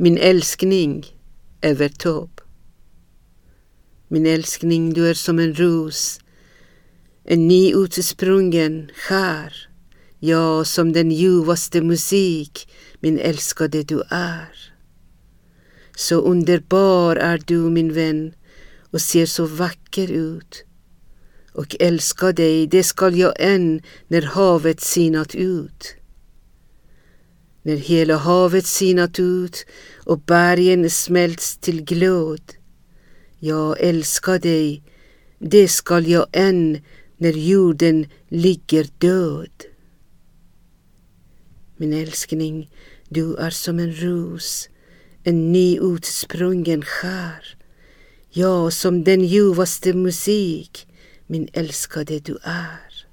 min älskning över topp. Min älskning, du är som en ros, en nyutsprungen skär. Ja, som den ljuvaste musik, min älskade du är. Så underbar är du, min vän, och ser så vacker ut. Och älska dig, det skall jag än när havet sinat ut. När hela havet sinat ut och bergen smälts till glöd. Jag älskar dig, det skall jag än när jorden ligger död. Min älskling, du är som en ros, en nyutsprungen skär. Ja, som den ljuvaste musik, min älskade du är.